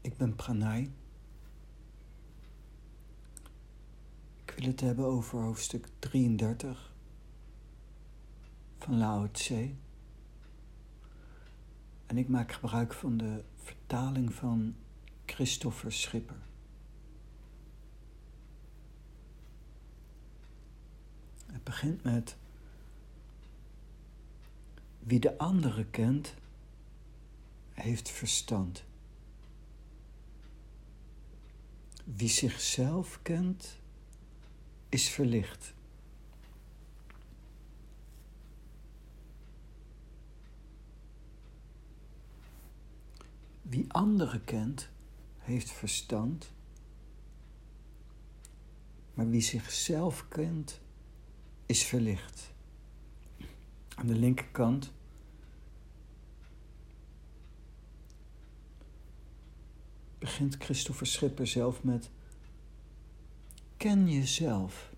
Ik ben Pranay. Ik wil het hebben over hoofdstuk 33 van Lao Tse. En ik maak gebruik van de vertaling van Christopher Schipper. Het begint met wie de andere kent, heeft verstand. Wie zichzelf kent, is verlicht. Wie anderen kent, heeft verstand, maar wie zichzelf kent, is verlicht. Aan de linkerkant begint Christopher Schipper zelf met: Ken jezelf.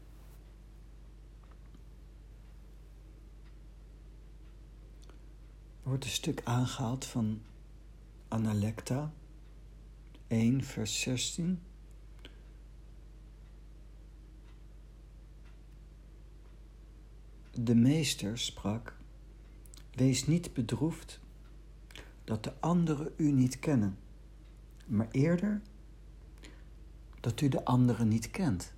Er wordt een stuk aangehaald van Analecta 1, vers 16. De meester sprak: Wees niet bedroefd dat de anderen u niet kennen maar eerder dat u de andere niet kent.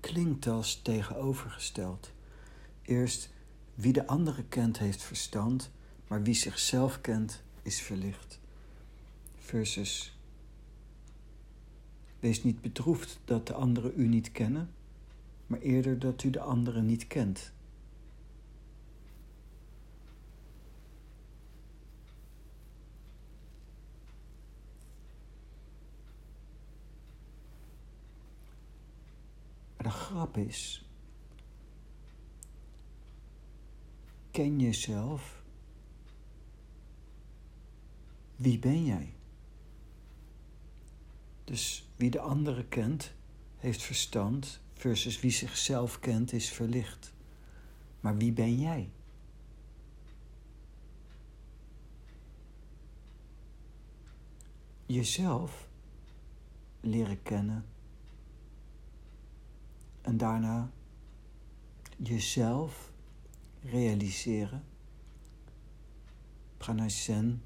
Klinkt als tegenovergesteld. Eerst wie de andere kent heeft verstand, maar wie zichzelf kent is verlicht. Versus Wees niet bedroefd dat de anderen u niet kennen, maar eerder dat u de anderen niet kent. Grap is, ken jezelf. Wie ben jij? Dus wie de andere kent, heeft verstand, versus wie zichzelf kent, is verlicht. Maar wie ben jij? Jezelf leren kennen en daarna jezelf realiseren. Pranaysen.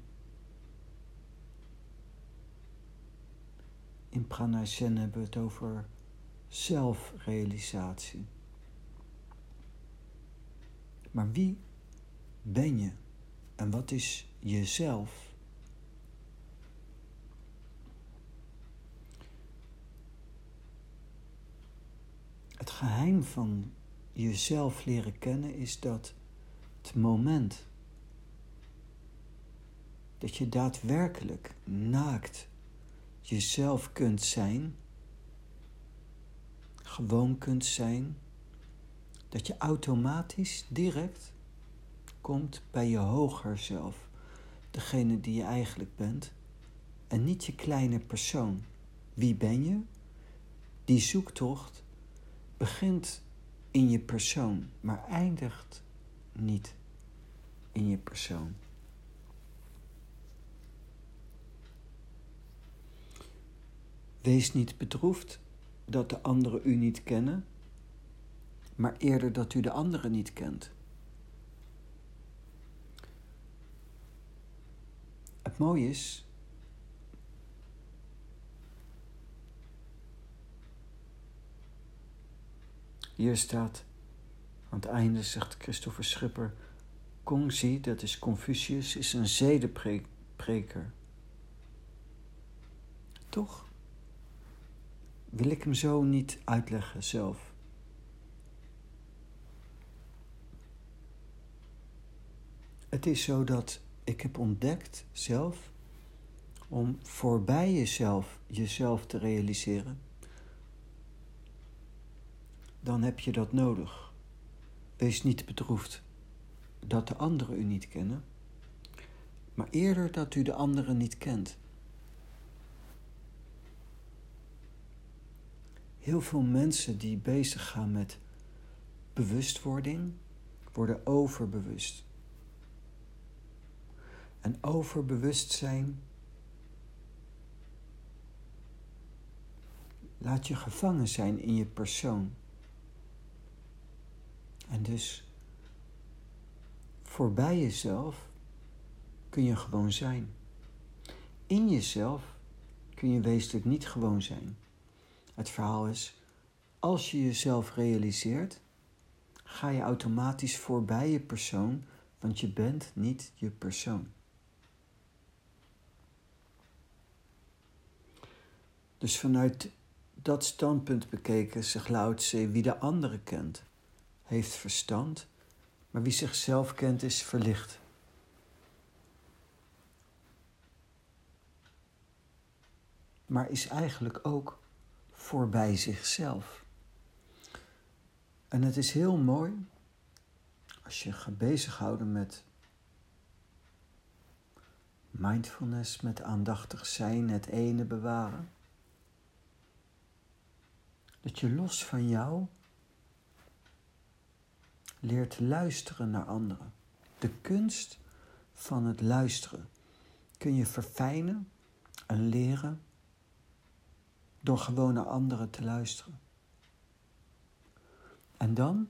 In Pranaysen hebben we het over zelfrealisatie. Maar wie ben je en wat is jezelf? Het geheim van jezelf leren kennen is dat het moment dat je daadwerkelijk naakt jezelf kunt zijn, gewoon kunt zijn, dat je automatisch direct komt bij je hoger zelf, degene die je eigenlijk bent, en niet je kleine persoon. Wie ben je? Die zoektocht begint in je persoon, maar eindigt niet in je persoon. Wees niet bedroefd dat de anderen u niet kennen, maar eerder dat u de anderen niet kent. Het mooie is Hier staat aan het einde, zegt Christopher Schipper, Kongzi, dat is Confucius, is een zedenpreker. Toch wil ik hem zo niet uitleggen zelf. Het is zo dat ik heb ontdekt zelf om voorbij jezelf jezelf te realiseren dan heb je dat nodig. Wees niet bedroefd dat de anderen u niet kennen, maar eerder dat u de anderen niet kent. Heel veel mensen die bezig gaan met bewustwording worden overbewust. en overbewustzijn laat je gevangen zijn in je persoon. En dus voorbij jezelf kun je gewoon zijn. In jezelf kun je wezenlijk niet gewoon zijn. Het verhaal is, als je jezelf realiseert, ga je automatisch voorbij je persoon, want je bent niet je persoon. Dus vanuit dat standpunt bekeken zegt Lao wie de andere kent, heeft verstand, maar wie zichzelf kent is verlicht. Maar is eigenlijk ook voorbij zichzelf. En het is heel mooi als je gaat bezighouden met mindfulness, met aandachtig zijn, het ene bewaren. Dat je los van jou leert luisteren naar anderen. De kunst van het luisteren kun je verfijnen en leren door gewoon naar anderen te luisteren. En dan,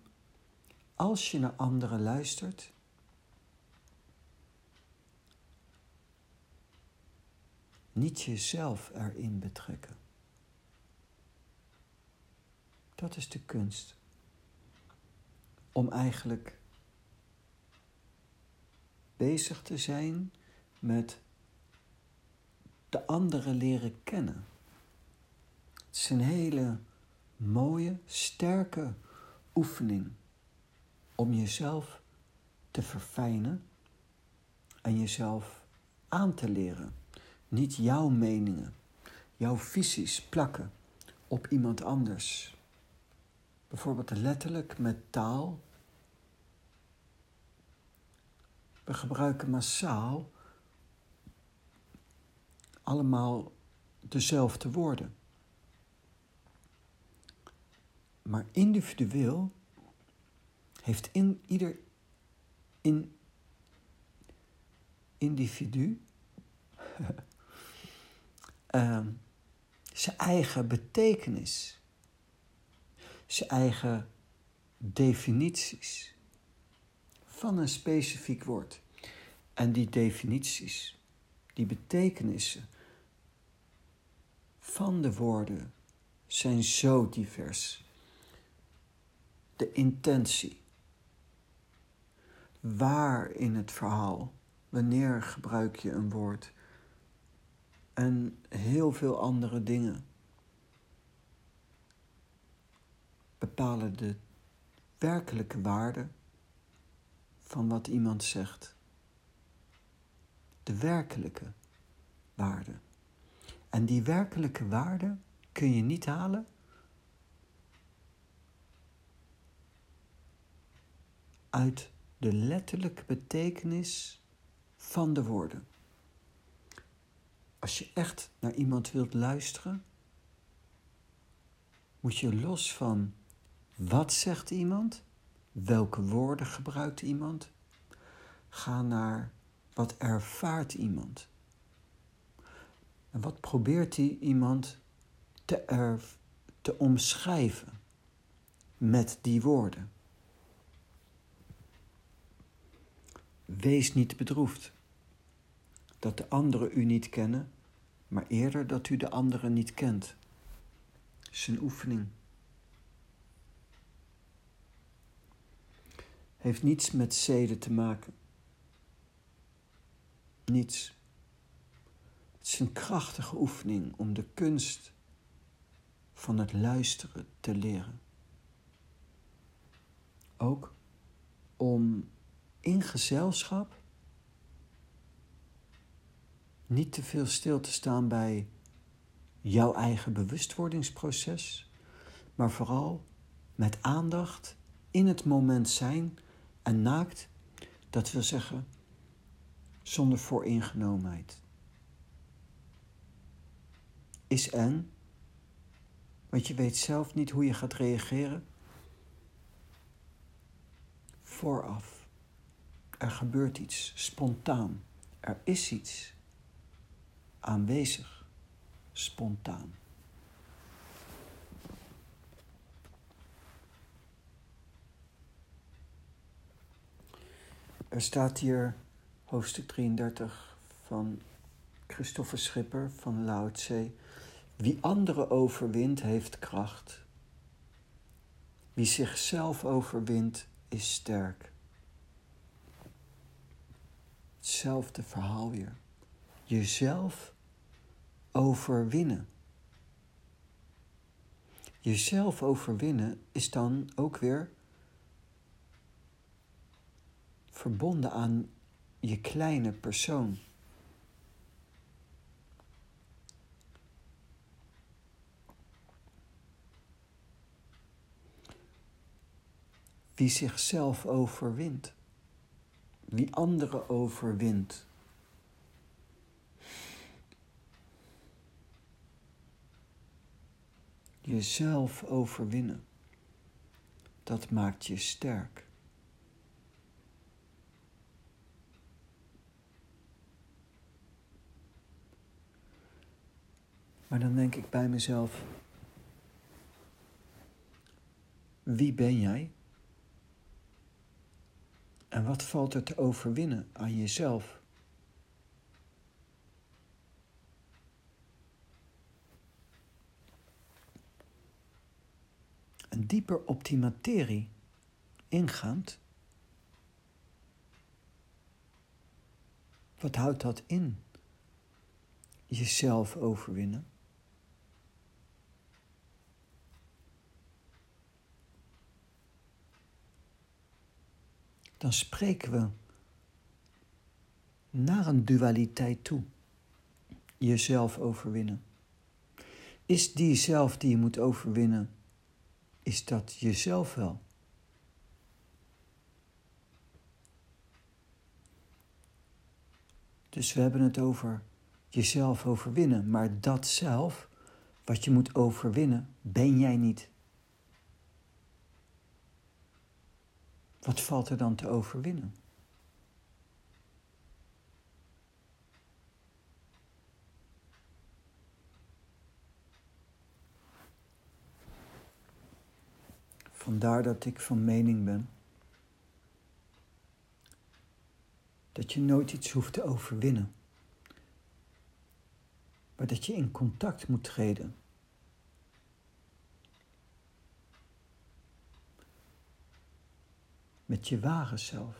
als je naar anderen luistert, niet jezelf erin betrekken. Dat is de kunst. Om eigenlijk bezig te zijn met de anderen leren kennen. Het is een hele mooie, sterke oefening om jezelf te verfijnen en jezelf aan te leren. Niet jouw meningen, jouw visies plakken op iemand anders. Bijvoorbeeld letterlijk met taal. We gebruiken massaal allemaal dezelfde woorden. Maar individueel heeft in ieder in individu uh, zijn eigen betekenis, zijn eigen definities van een specifiek woord. En die definities, die betekenissen van de woorden zijn zo divers de intentie. Waar in het verhaal, wanneer gebruik je een woord en heel veel andere dingen bepalen de werkelijke waarde van wat iemand zegt. De werkelijke waarde. En die werkelijke waarde kun je niet halen uit de letterlijke betekenis van de woorden. Als je echt naar iemand wilt luisteren, moet je los van wat zegt iemand, welke woorden gebruikt iemand, gaan naar wat ervaart iemand. En wat probeert die iemand te, te omschrijven met die woorden? Wees niet bedroefd dat de anderen u niet kennen, maar eerder dat u de anderen niet kent. Het is een oefening. Heeft niets met zeden te maken. Niets. Het is een krachtige oefening om de kunst van het luisteren te leren. Ook om in gezelschap niet te veel stil te staan bij jouw eigen bewustwordingsproces, maar vooral met aandacht in het moment zijn en naakt, dat wil zeggen zonder vooringenomenheid. Is en, want je weet zelf niet hoe je gaat reageren, vooraf er gebeurt iets spontaan Er is iets aanwezig, spontaan. Er staat hier hoofdstuk 33 van Christopher Schipper van Lao. Wie anderen overwint, heeft kracht. Wie zichzelf overwint, is sterk. Hetzelfde verhaal weer. Jezelf overwinnen. Jezelf overwinnen is dan ook weer verbonden aan je kleine persoon. Wie zichzelf overwint, wie anderen overwint. Jezelf overwinnen, dat maakt je sterk. Maar dan denk ik bij mezelf: wie ben jij? En wat valt er te overwinnen aan jezelf? Een dieper op die materie ingaand. Wat houdt dat in? Jezelf overwinnen. Dan spreken we naar een dualiteit toe. Jezelf overwinnen. Is die zelf die je moet overwinnen, is dat jezelf wel? Dus we hebben het over jezelf overwinnen, maar dat zelf, wat je moet overwinnen, ben jij niet. Wat valt er dan te overwinnen? Vandaar dat ik van mening ben dat je nooit iets hoeft te overwinnen, maar dat je in contact moet treden met je ware zelf,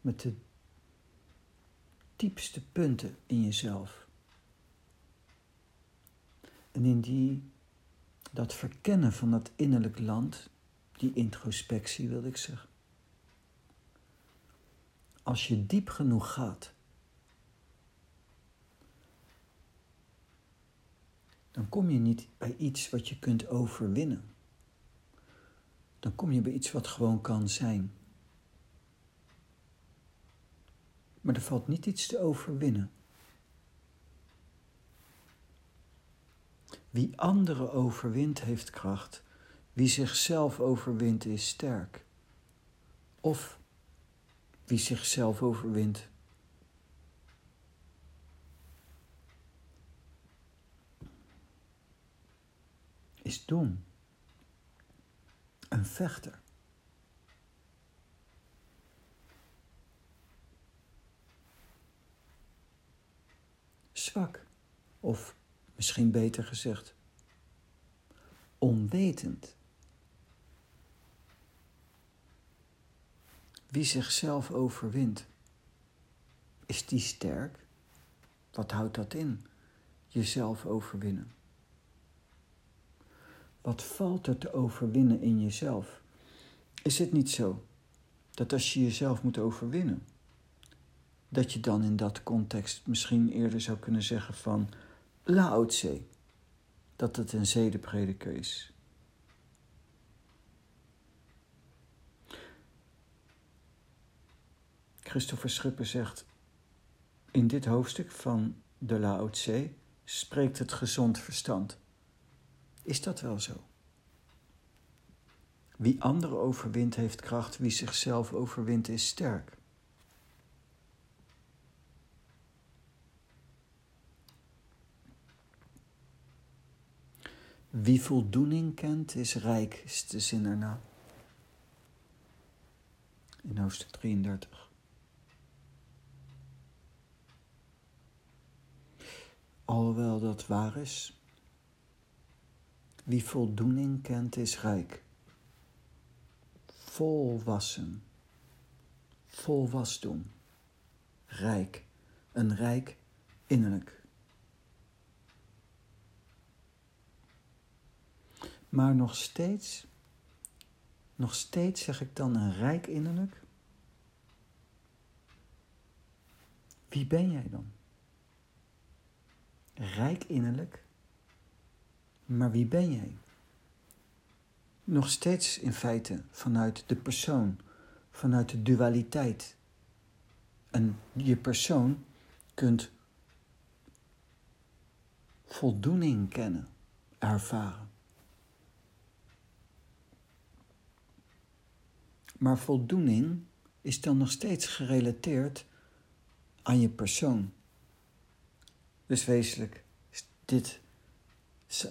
met de diepste punten in jezelf. En in die, dat verkennen van dat innerlijk land, die introspectie wil ik zeggen. Als je diep genoeg gaat, dan kom je niet bij iets wat je kunt overwinnen. Dan kom je bij iets wat gewoon kan zijn. Maar er valt niet iets te overwinnen. Wie anderen overwint, heeft kracht. Wie zichzelf overwint, is sterk. Of wie zichzelf overwint, is dom. Een vechter. Of misschien beter gezegd, onwetend. Wie zichzelf overwint, is die sterk? Wat houdt dat in? Jezelf overwinnen. Wat valt er te overwinnen in jezelf? Is het niet zo dat als je jezelf moet overwinnen, dat je dan in dat context misschien eerder zou kunnen zeggen van Lao dat het een zedenprediker is. Christopher Schipper zegt in dit hoofdstuk van de Lao Tse spreekt het gezond verstand. Is dat wel zo? Wie anderen overwint heeft kracht, wie zichzelf overwint is sterk. Wie voldoening kent, is rijk, is de zin erna. In hoofdstuk 33. Alhoewel dat waar is, wie voldoening kent, is rijk. Volwassen, vol wasdom, rijk, een rijk innerlijk. Maar nog steeds, nog steeds zeg ik dan een rijk innerlijk. Wie ben jij dan? Rijk innerlijk, maar wie ben jij? Nog steeds in feite vanuit de persoon, vanuit de dualiteit. En je persoon kunt voldoening kennen, ervaren. Maar voldoening is dan nog steeds gerelateerd aan je persoon. Dus wezenlijk, dit,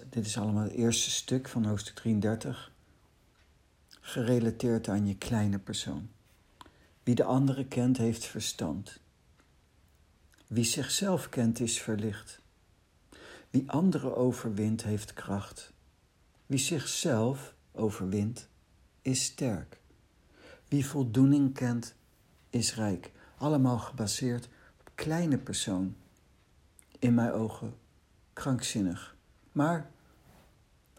dit is allemaal het eerste stuk van hoofdstuk 33, gerelateerd aan je kleine persoon. Wie de andere kent, heeft verstand. Wie zichzelf kent, is verlicht. Wie anderen overwint, heeft kracht. Wie zichzelf overwint, is sterk. Wie voldoening kent, is rijk. Allemaal gebaseerd op kleine persoon. In mijn ogen krankzinnig. Maar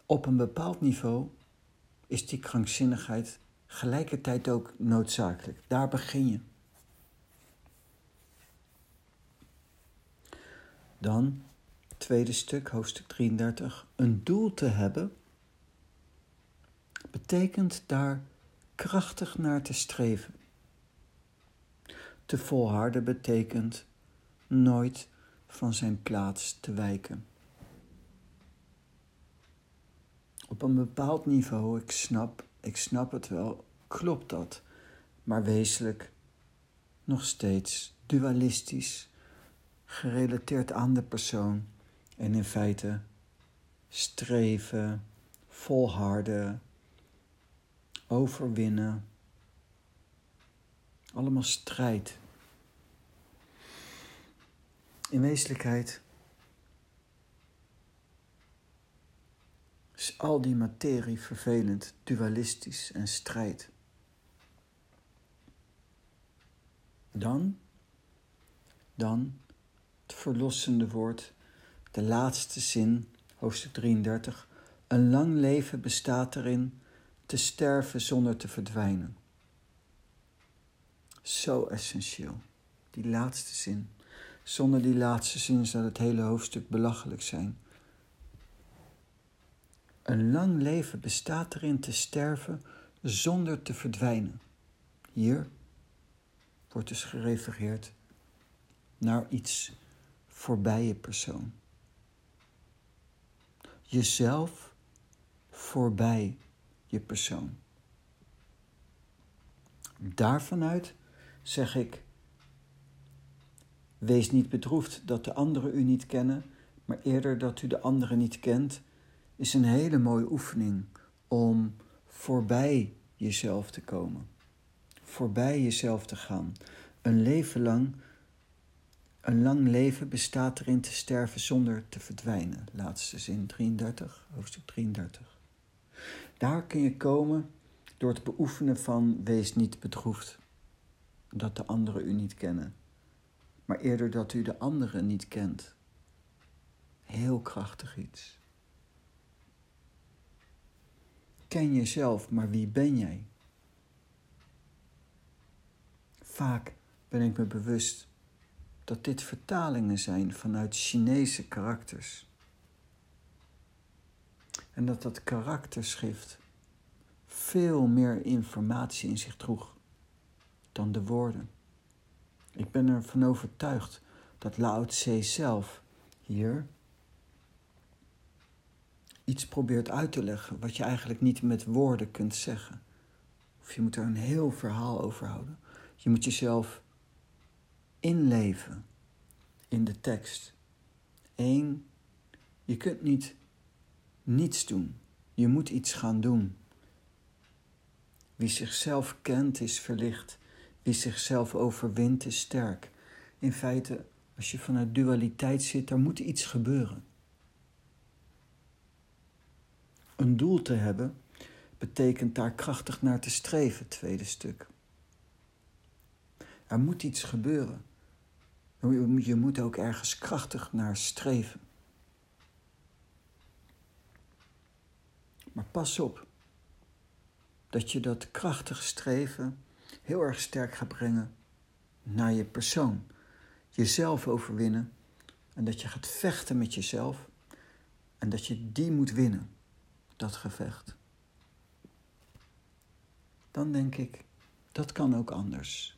op een bepaald niveau is die krankzinnigheid gelijkertijd ook noodzakelijk. Daar begin je. Dan, tweede stuk, hoofdstuk 33. Een doel te hebben betekent daar krachtig naar te streven. Te volharden betekent nooit van zijn plaats te wijken. Op een bepaald niveau, ik snap, ik snap het wel, klopt dat, maar wezenlijk nog steeds dualistisch, gerelateerd aan de persoon en in feite streven, volharden, overwinnen. Allemaal strijd. In wezenlijkheid is al die materie vervelend, dualistisch en strijd. Dan, dan het verlossende woord, de laatste zin, hoofdstuk 33. Een lang leven bestaat erin te sterven zonder te verdwijnen. Zo essentieel. Die laatste zin. Zonder die laatste zin zou het hele hoofdstuk belachelijk zijn. Een lang leven bestaat erin te sterven zonder te verdwijnen. Hier wordt dus gerefereerd naar iets voorbij je persoon. Jezelf voorbij je persoon. Daarvanuit zeg ik: wees niet bedroefd dat de anderen u niet kennen, maar eerder dat u de anderen niet kent, is een hele mooie oefening om voorbij jezelf te komen, voorbij jezelf te gaan. Een leven lang, een lang leven bestaat erin te sterven zonder te verdwijnen. Laatste zin 33, hoofdstuk 33. Daar kun je komen door het beoefenen van wees niet bedroefd dat de anderen u niet kennen, maar eerder dat u de anderen niet kent. Heel krachtig iets. Ken jezelf, maar wie ben jij? Vaak ben ik me bewust dat dit vertalingen zijn vanuit Chinese karakters. En dat dat karakterschrift veel meer informatie in zich droeg dan de woorden. Ik ben ervan overtuigd dat Lao Tse zelf hier iets probeert uit te leggen wat je eigenlijk niet met woorden kunt zeggen. Of je moet er een heel verhaal over houden. Je moet jezelf inleven in de tekst. Eén, je kunt niet niets doen. Je moet iets gaan doen. Wie zichzelf kent is verlicht. Wie zichzelf overwint is sterk. In feite, als je vanuit dualiteit zit, er moet iets gebeuren. Een doel te hebben betekent daar krachtig naar te streven, tweede stuk. Er moet iets gebeuren. Je moet ook ergens krachtig naar streven. Maar pas op dat je dat krachtig streven heel erg sterk gaat brengen naar je persoon. Jezelf overwinnen en dat je gaat vechten met jezelf en dat je die moet winnen, dat gevecht. Dan denk ik, dat kan ook anders.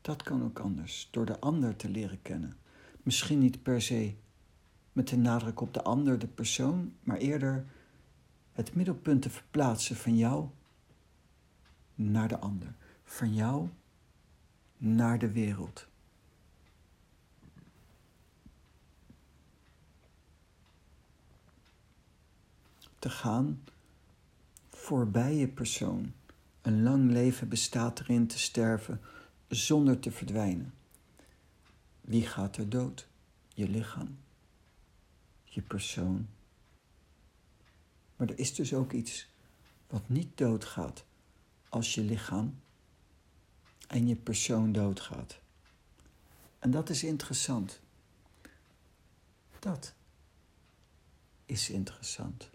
Dat kan ook anders, door de ander te leren kennen. Misschien niet per se met de nadruk op de ander, de persoon, maar eerder het middelpunt te verplaatsen van jou naar de ander, van jou naar de wereld. Te gaan voorbij je persoon. Een lang leven bestaat erin te sterven zonder te verdwijnen. Wie gaat er dood? Je lichaam je persoon. Maar er is dus ook iets wat niet doodgaat als je lichaam en je persoon doodgaat. En dat is interessant. Dat is interessant.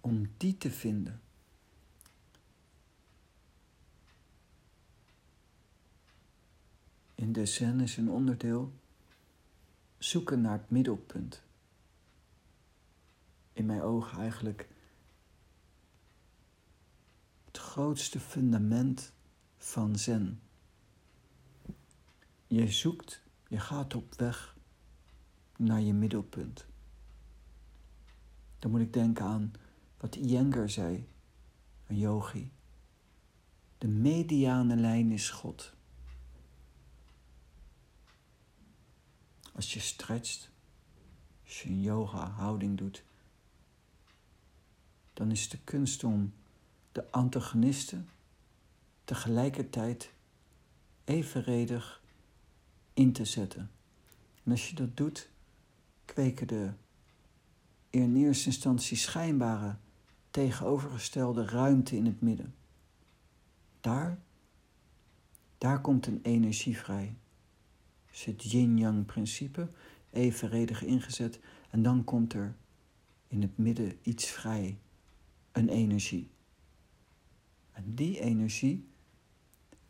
Om die te vinden. In de zen is een onderdeel zoeken naar het middelpunt. In mijn ogen eigenlijk het grootste fundament van Zen. Je zoekt, je gaat op weg naar je middelpunt. Dan moet ik denken aan wat Iyengar zei, een yogi. De mediane lijn is God. Als je stretcht, als je een yoga-houding doet, dan is de kunst om de antagonisten tegelijkertijd evenredig in te zetten. En als je dat doet, kweken de in eerste instantie schijnbare tegenovergestelde ruimte in het midden. Daar, daar komt een energie vrij is het yin-yang principe, evenredig ingezet. En dan komt er in het midden iets vrij, een energie. En die energie,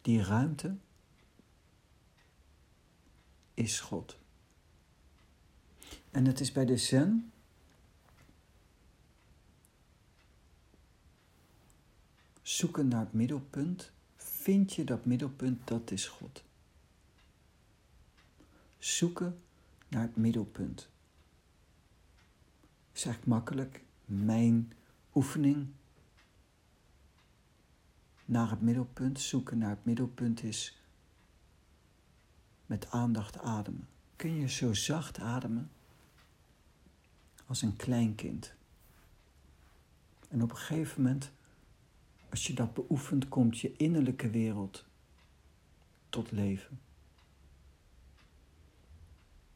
die ruimte, is God. En het is bij de Zen zoeken naar het middelpunt. Vind je dat middelpunt, dat is God zoeken naar het middelpunt. is eigenlijk makkelijk. Mijn oefening naar het middelpunt, zoeken naar het middelpunt is met aandacht ademen. Kun je zo zacht ademen als een klein kind. En op een gegeven moment, als je dat beoefent, komt je innerlijke wereld tot leven.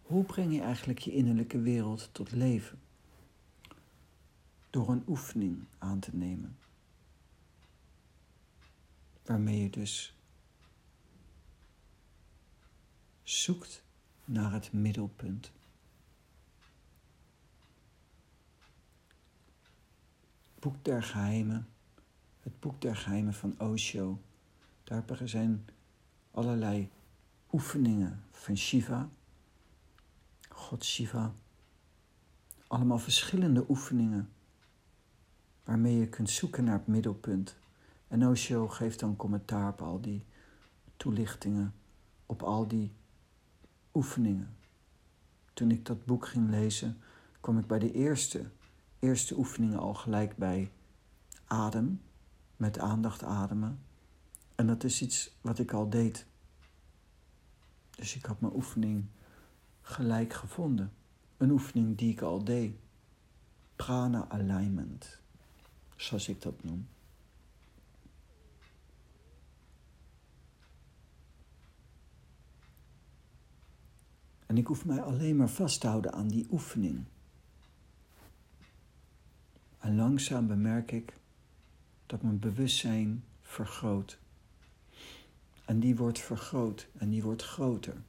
Hoe breng je eigenlijk je innerlijke wereld tot leven? Door een oefening aan te nemen. Waarmee je dus zoekt naar het middelpunt. Boek der Geheimen, het Boek der Geheimen van Osho. Daar zijn allerlei oefeningen van Shiva God Shiva. Allemaal verschillende oefeningen waarmee je kunt zoeken naar het middelpunt. En Osho geeft dan commentaar op al die toelichtingen, op al die oefeningen. Toen ik dat boek ging lezen, kwam ik bij de eerste, eerste oefeningen al gelijk bij adem, met aandacht ademen. En dat is iets wat ik al deed. Dus ik had mijn oefening gelijk gevonden. Een oefening die ik al deed. Prana alignment, zoals ik dat noem. En ik hoef mij alleen maar vast te houden aan die oefening. En langzaam bemerk ik dat mijn bewustzijn vergroot. En die wordt vergroot en die wordt groter.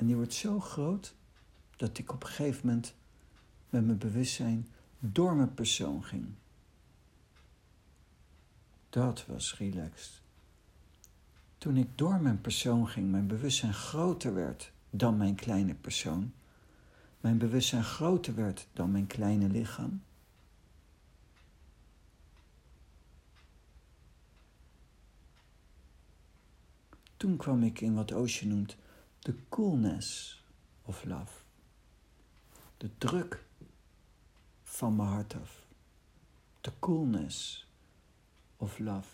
En die wordt zo groot dat ik op een gegeven moment met mijn bewustzijn door mijn persoon ging. Dat was relaxed. Toen ik door mijn persoon ging, mijn bewustzijn groter werd dan mijn kleine persoon, mijn bewustzijn groter werd dan mijn kleine lichaam. Toen kwam ik in wat Osho noemt de coolness of love. De druk van mijn hart af. De coolness of love.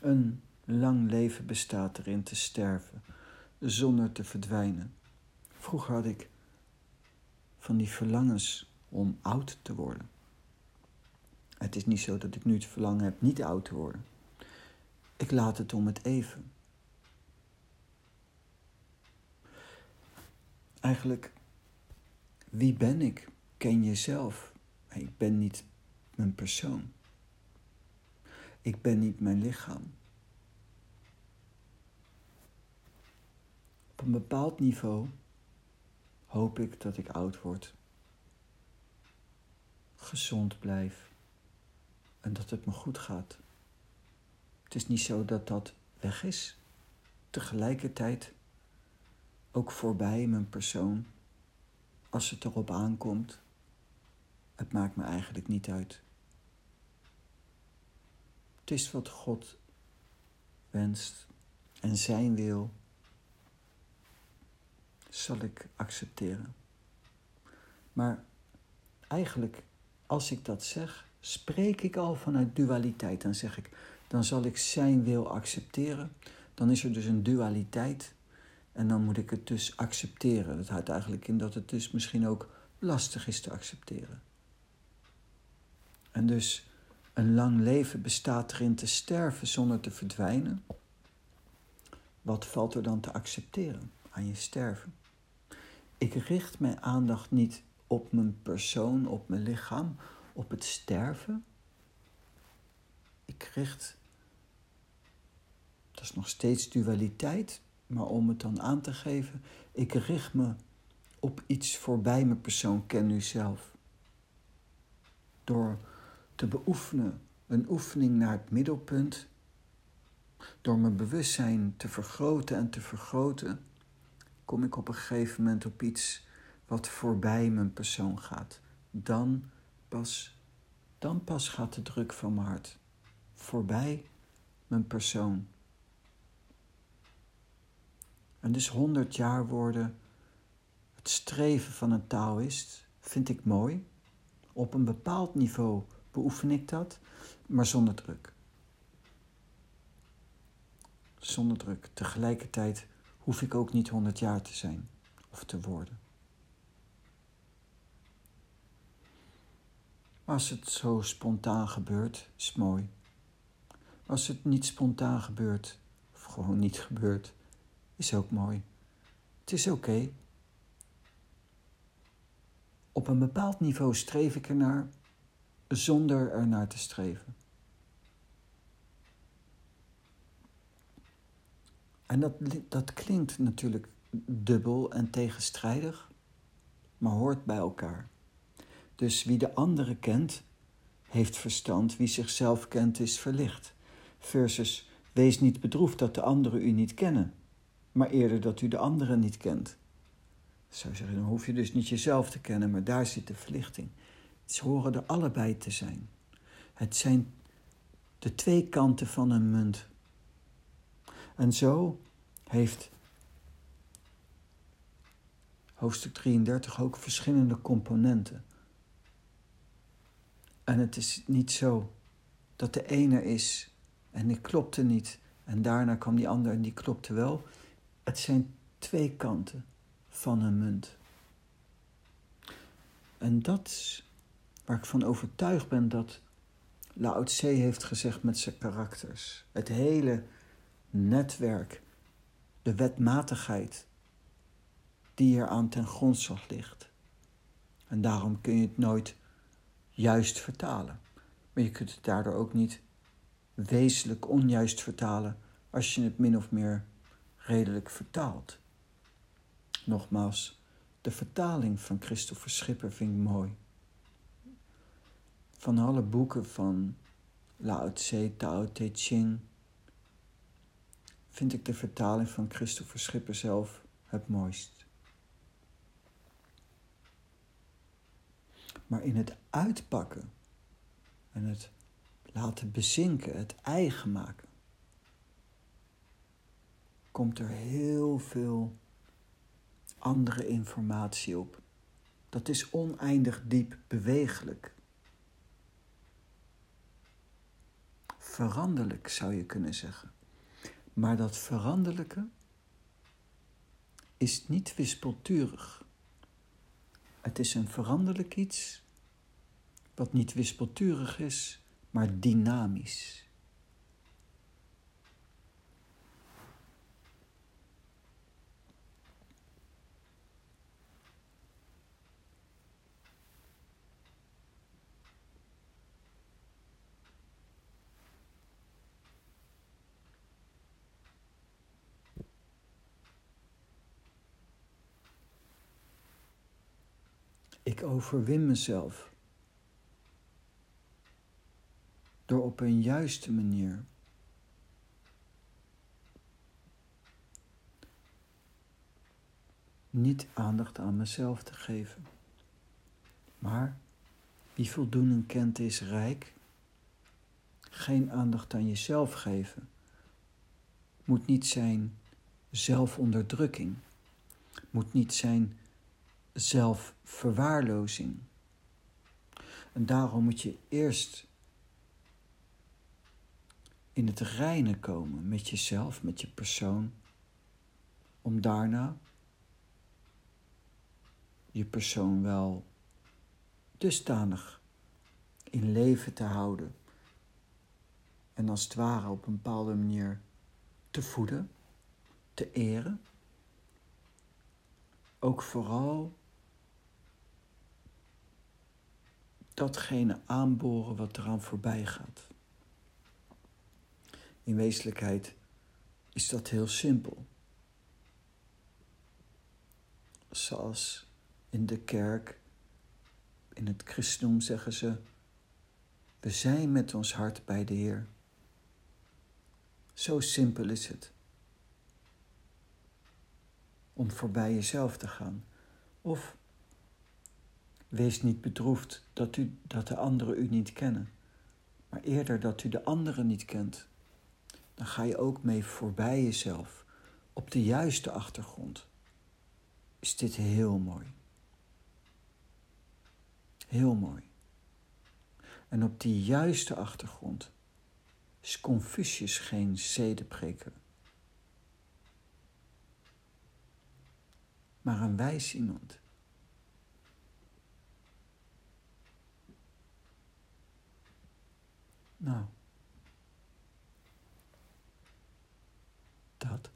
Een lang leven bestaat erin te sterven, zonder te verdwijnen. Vroeger had ik van die verlangens om oud te worden. Het is niet zo dat ik nu het verlangen heb niet oud te worden. Ik laat het om het even. Eigenlijk, wie ben ik? Ken jezelf. Ik ben niet mijn persoon. Ik ben niet mijn lichaam. Op een bepaald niveau hoop ik dat ik oud word, gezond blijf en dat het me goed gaat. Het is niet zo dat dat weg is. Tegelijkertijd ook voorbij mijn persoon, als het erop aankomt. Het maakt me eigenlijk niet uit. Het is wat God wenst en zijn wil zal ik accepteren. Maar eigenlijk, als ik dat zeg, spreek ik al vanuit dualiteit. Dan zeg ik, dan zal ik zijn wil accepteren. Dan is er dus een dualiteit. En dan moet ik het dus accepteren. Dat houdt eigenlijk in dat het dus misschien ook lastig is te accepteren. En dus een lang leven bestaat erin te sterven zonder te verdwijnen. Wat valt er dan te accepteren aan je sterven? Ik richt mijn aandacht niet op mijn persoon, op mijn lichaam, op het sterven. Ik richt, dat is nog steeds dualiteit, maar om het dan aan te geven, ik richt me op iets voorbij mijn persoon, ken u zelf. Door te beoefenen, een oefening naar het middelpunt, door mijn bewustzijn te vergroten en te vergroten, kom ik op een gegeven moment op iets wat voorbij mijn persoon gaat. Dan pas, dan pas gaat de druk van mijn hart voorbij mijn persoon. En dus honderd jaar worden, het streven van een Taoïst, vind ik mooi. Op een bepaald niveau beoefen ik dat, maar zonder druk. Zonder druk. Tegelijkertijd hoef ik ook niet honderd jaar te zijn of te worden. Als het zo spontaan gebeurt, is mooi. Als het niet spontaan gebeurt, of gewoon niet gebeurt, is ook mooi. Het is oké. Op een bepaald niveau streef ik ernaar zonder ernaar te streven. En dat, dat klinkt natuurlijk dubbel en tegenstrijdig, maar hoort bij elkaar. Dus wie de andere kent, heeft verstand, wie zichzelf kent, is verlicht. Versus wees niet bedroefd dat de anderen u niet kennen, maar eerder dat u de anderen niet kent. Zou zeggen, dan hoef je dus niet jezelf te kennen, maar daar zit de verlichting. Het horen er allebei te zijn. Het zijn de twee kanten van een munt. En zo heeft hoofdstuk 33 ook verschillende componenten. En het is niet zo dat de ene is en die klopte niet. En daarna kwam die ander en die klopte wel. Het zijn twee kanten van een munt. En dat waar ik van overtuigd ben dat Lao Tse heeft gezegd met zijn karakters. Het hele netwerk, de wetmatigheid die hier aan ten grondslag ligt. En daarom kun je het nooit juist vertalen. Maar je kunt het daardoor ook niet wezenlijk onjuist vertalen als je het min of meer redelijk vertaalt. Nogmaals, de vertaling van Christopher Schipper vind ik mooi. Van alle boeken van Lao Tse, Tao Te Ching, vind ik de vertaling van Christopher Schipper zelf het mooist. Maar in het uitpakken en het laten bezinken, het eigen maken, komt er heel veel andere informatie op. Dat is oneindig diep bewegelijk. Veranderlijk zou je kunnen zeggen. Maar dat veranderlijke is niet wispelturig. Het is een veranderlijk iets wat niet wispelturig is, maar dynamisch. Ik overwin mezelf door op een juiste manier niet aandacht aan mezelf te geven. Maar wie voldoening kent is rijk. Geen aandacht aan jezelf geven moet niet zijn zelfonderdrukking, moet niet zijn zelfverwaarlozing. En daarom moet je eerst in het reine komen met jezelf, met je persoon, om daarna je persoon wel dusdanig in leven te houden en als het ware op een bepaalde manier te voeden, te eren. Ook vooral datgene aanboren wat eraan voorbij gaat. In wezenlijkheid is dat heel simpel. Zoals in de kerk, in het christendom zeggen ze: We zijn met ons hart bij de Heer. Zo simpel is het. Om voorbij jezelf te gaan. Of wees niet bedroefd dat, u, dat de anderen u niet kennen, maar eerder dat u de anderen niet kent dan ga je ook mee voorbij jezelf. Op de juiste achtergrond is dit heel mooi. Heel mooi. En op die juiste achtergrond is Confucius geen zedepreker, maar een wijs iemand. Nou, dat.